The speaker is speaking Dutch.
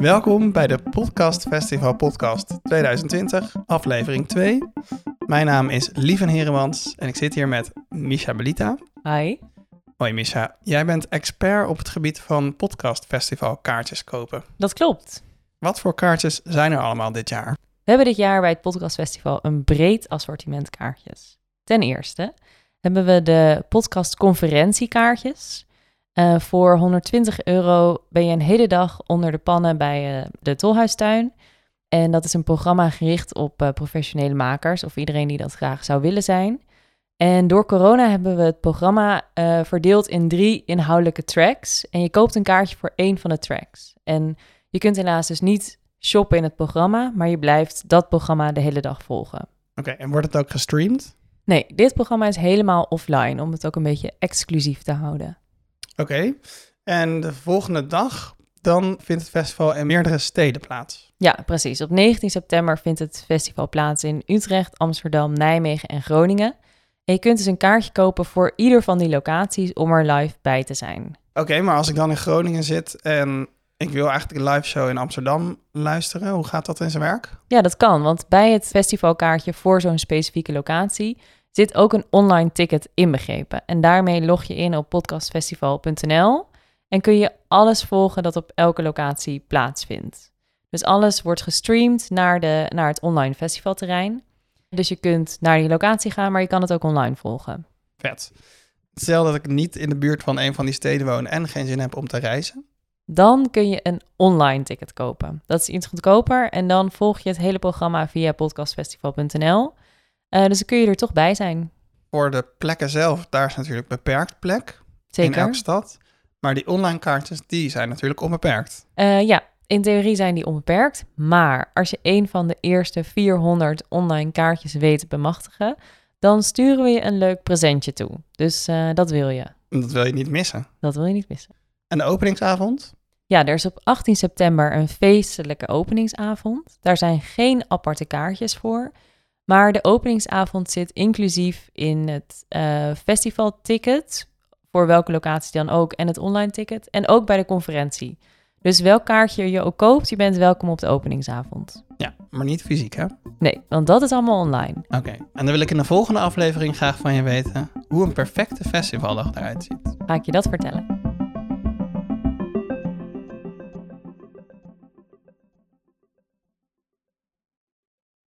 Welkom bij de Podcast Festival Podcast 2020, aflevering 2. Mijn naam is Lieven Heremans en ik zit hier met Misha Belita. Hi. Hoi Misha, jij bent expert op het gebied van Podcast Festival kaartjes kopen. Dat klopt. Wat voor kaartjes zijn er allemaal dit jaar? We hebben dit jaar bij het Podcast Festival een breed assortiment kaartjes. Ten eerste hebben we de podcast conferentiekaartjes. Uh, voor 120 euro ben je een hele dag onder de pannen bij uh, de Tolhuistuin. En dat is een programma gericht op uh, professionele makers of iedereen die dat graag zou willen zijn. En door corona hebben we het programma verdeeld in drie inhoudelijke tracks. En je koopt een kaartje voor één van de tracks. En je kunt helaas dus niet shoppen in het programma, maar je blijft dat programma de hele dag volgen. Oké, en wordt het ook gestreamd? Nee, dit programma is helemaal offline om het ook een beetje exclusief te houden. Oké, en de volgende dag dan vindt het festival in meerdere steden plaats. Ja, precies. Op 19 september vindt het festival plaats in Utrecht, Amsterdam, Nijmegen en Groningen. En je kunt dus een kaartje kopen voor ieder van die locaties om er live bij te zijn. Oké, maar als ik dan in Groningen zit en ik wil eigenlijk een live show in Amsterdam luisteren. Hoe gaat dat in zijn werk? Ja, dat kan. Want bij het festivalkaartje voor zo'n specifieke locatie zit ook een online ticket inbegrepen. En daarmee log je in op podcastfestival.nl en kun je alles volgen dat op elke locatie plaatsvindt. Dus alles wordt gestreamd naar, de, naar het online festivalterrein. Dus je kunt naar die locatie gaan, maar je kan het ook online volgen. Vet. Stel dat ik niet in de buurt van een van die steden woon en geen zin heb om te reizen. Dan kun je een online ticket kopen. Dat is iets goedkoper en dan volg je het hele programma via podcastfestival.nl. Uh, dus dan kun je er toch bij zijn. Voor de plekken zelf, daar is natuurlijk beperkt plek. Zeker. In elke stad. Maar die online kaartjes, die zijn natuurlijk onbeperkt. Uh, ja, in theorie zijn die onbeperkt. Maar als je een van de eerste 400 online kaartjes weet te bemachtigen, dan sturen we je een leuk presentje toe. Dus uh, dat wil je. Dat wil je niet missen. Dat wil je niet missen. En de openingsavond? Ja, er is op 18 september een feestelijke openingsavond. Daar zijn geen aparte kaartjes voor. Maar de openingsavond zit inclusief in het uh, festivalticket, voor welke locatie dan ook, en het online ticket. En ook bij de conferentie. Dus welk kaartje je ook koopt, je bent welkom op de openingsavond. Ja, maar niet fysiek, hè? Nee, want dat is allemaal online. Oké, en dan wil ik in de volgende aflevering graag van je weten hoe een perfecte festivaldag eruit ziet. Ga ik je dat vertellen?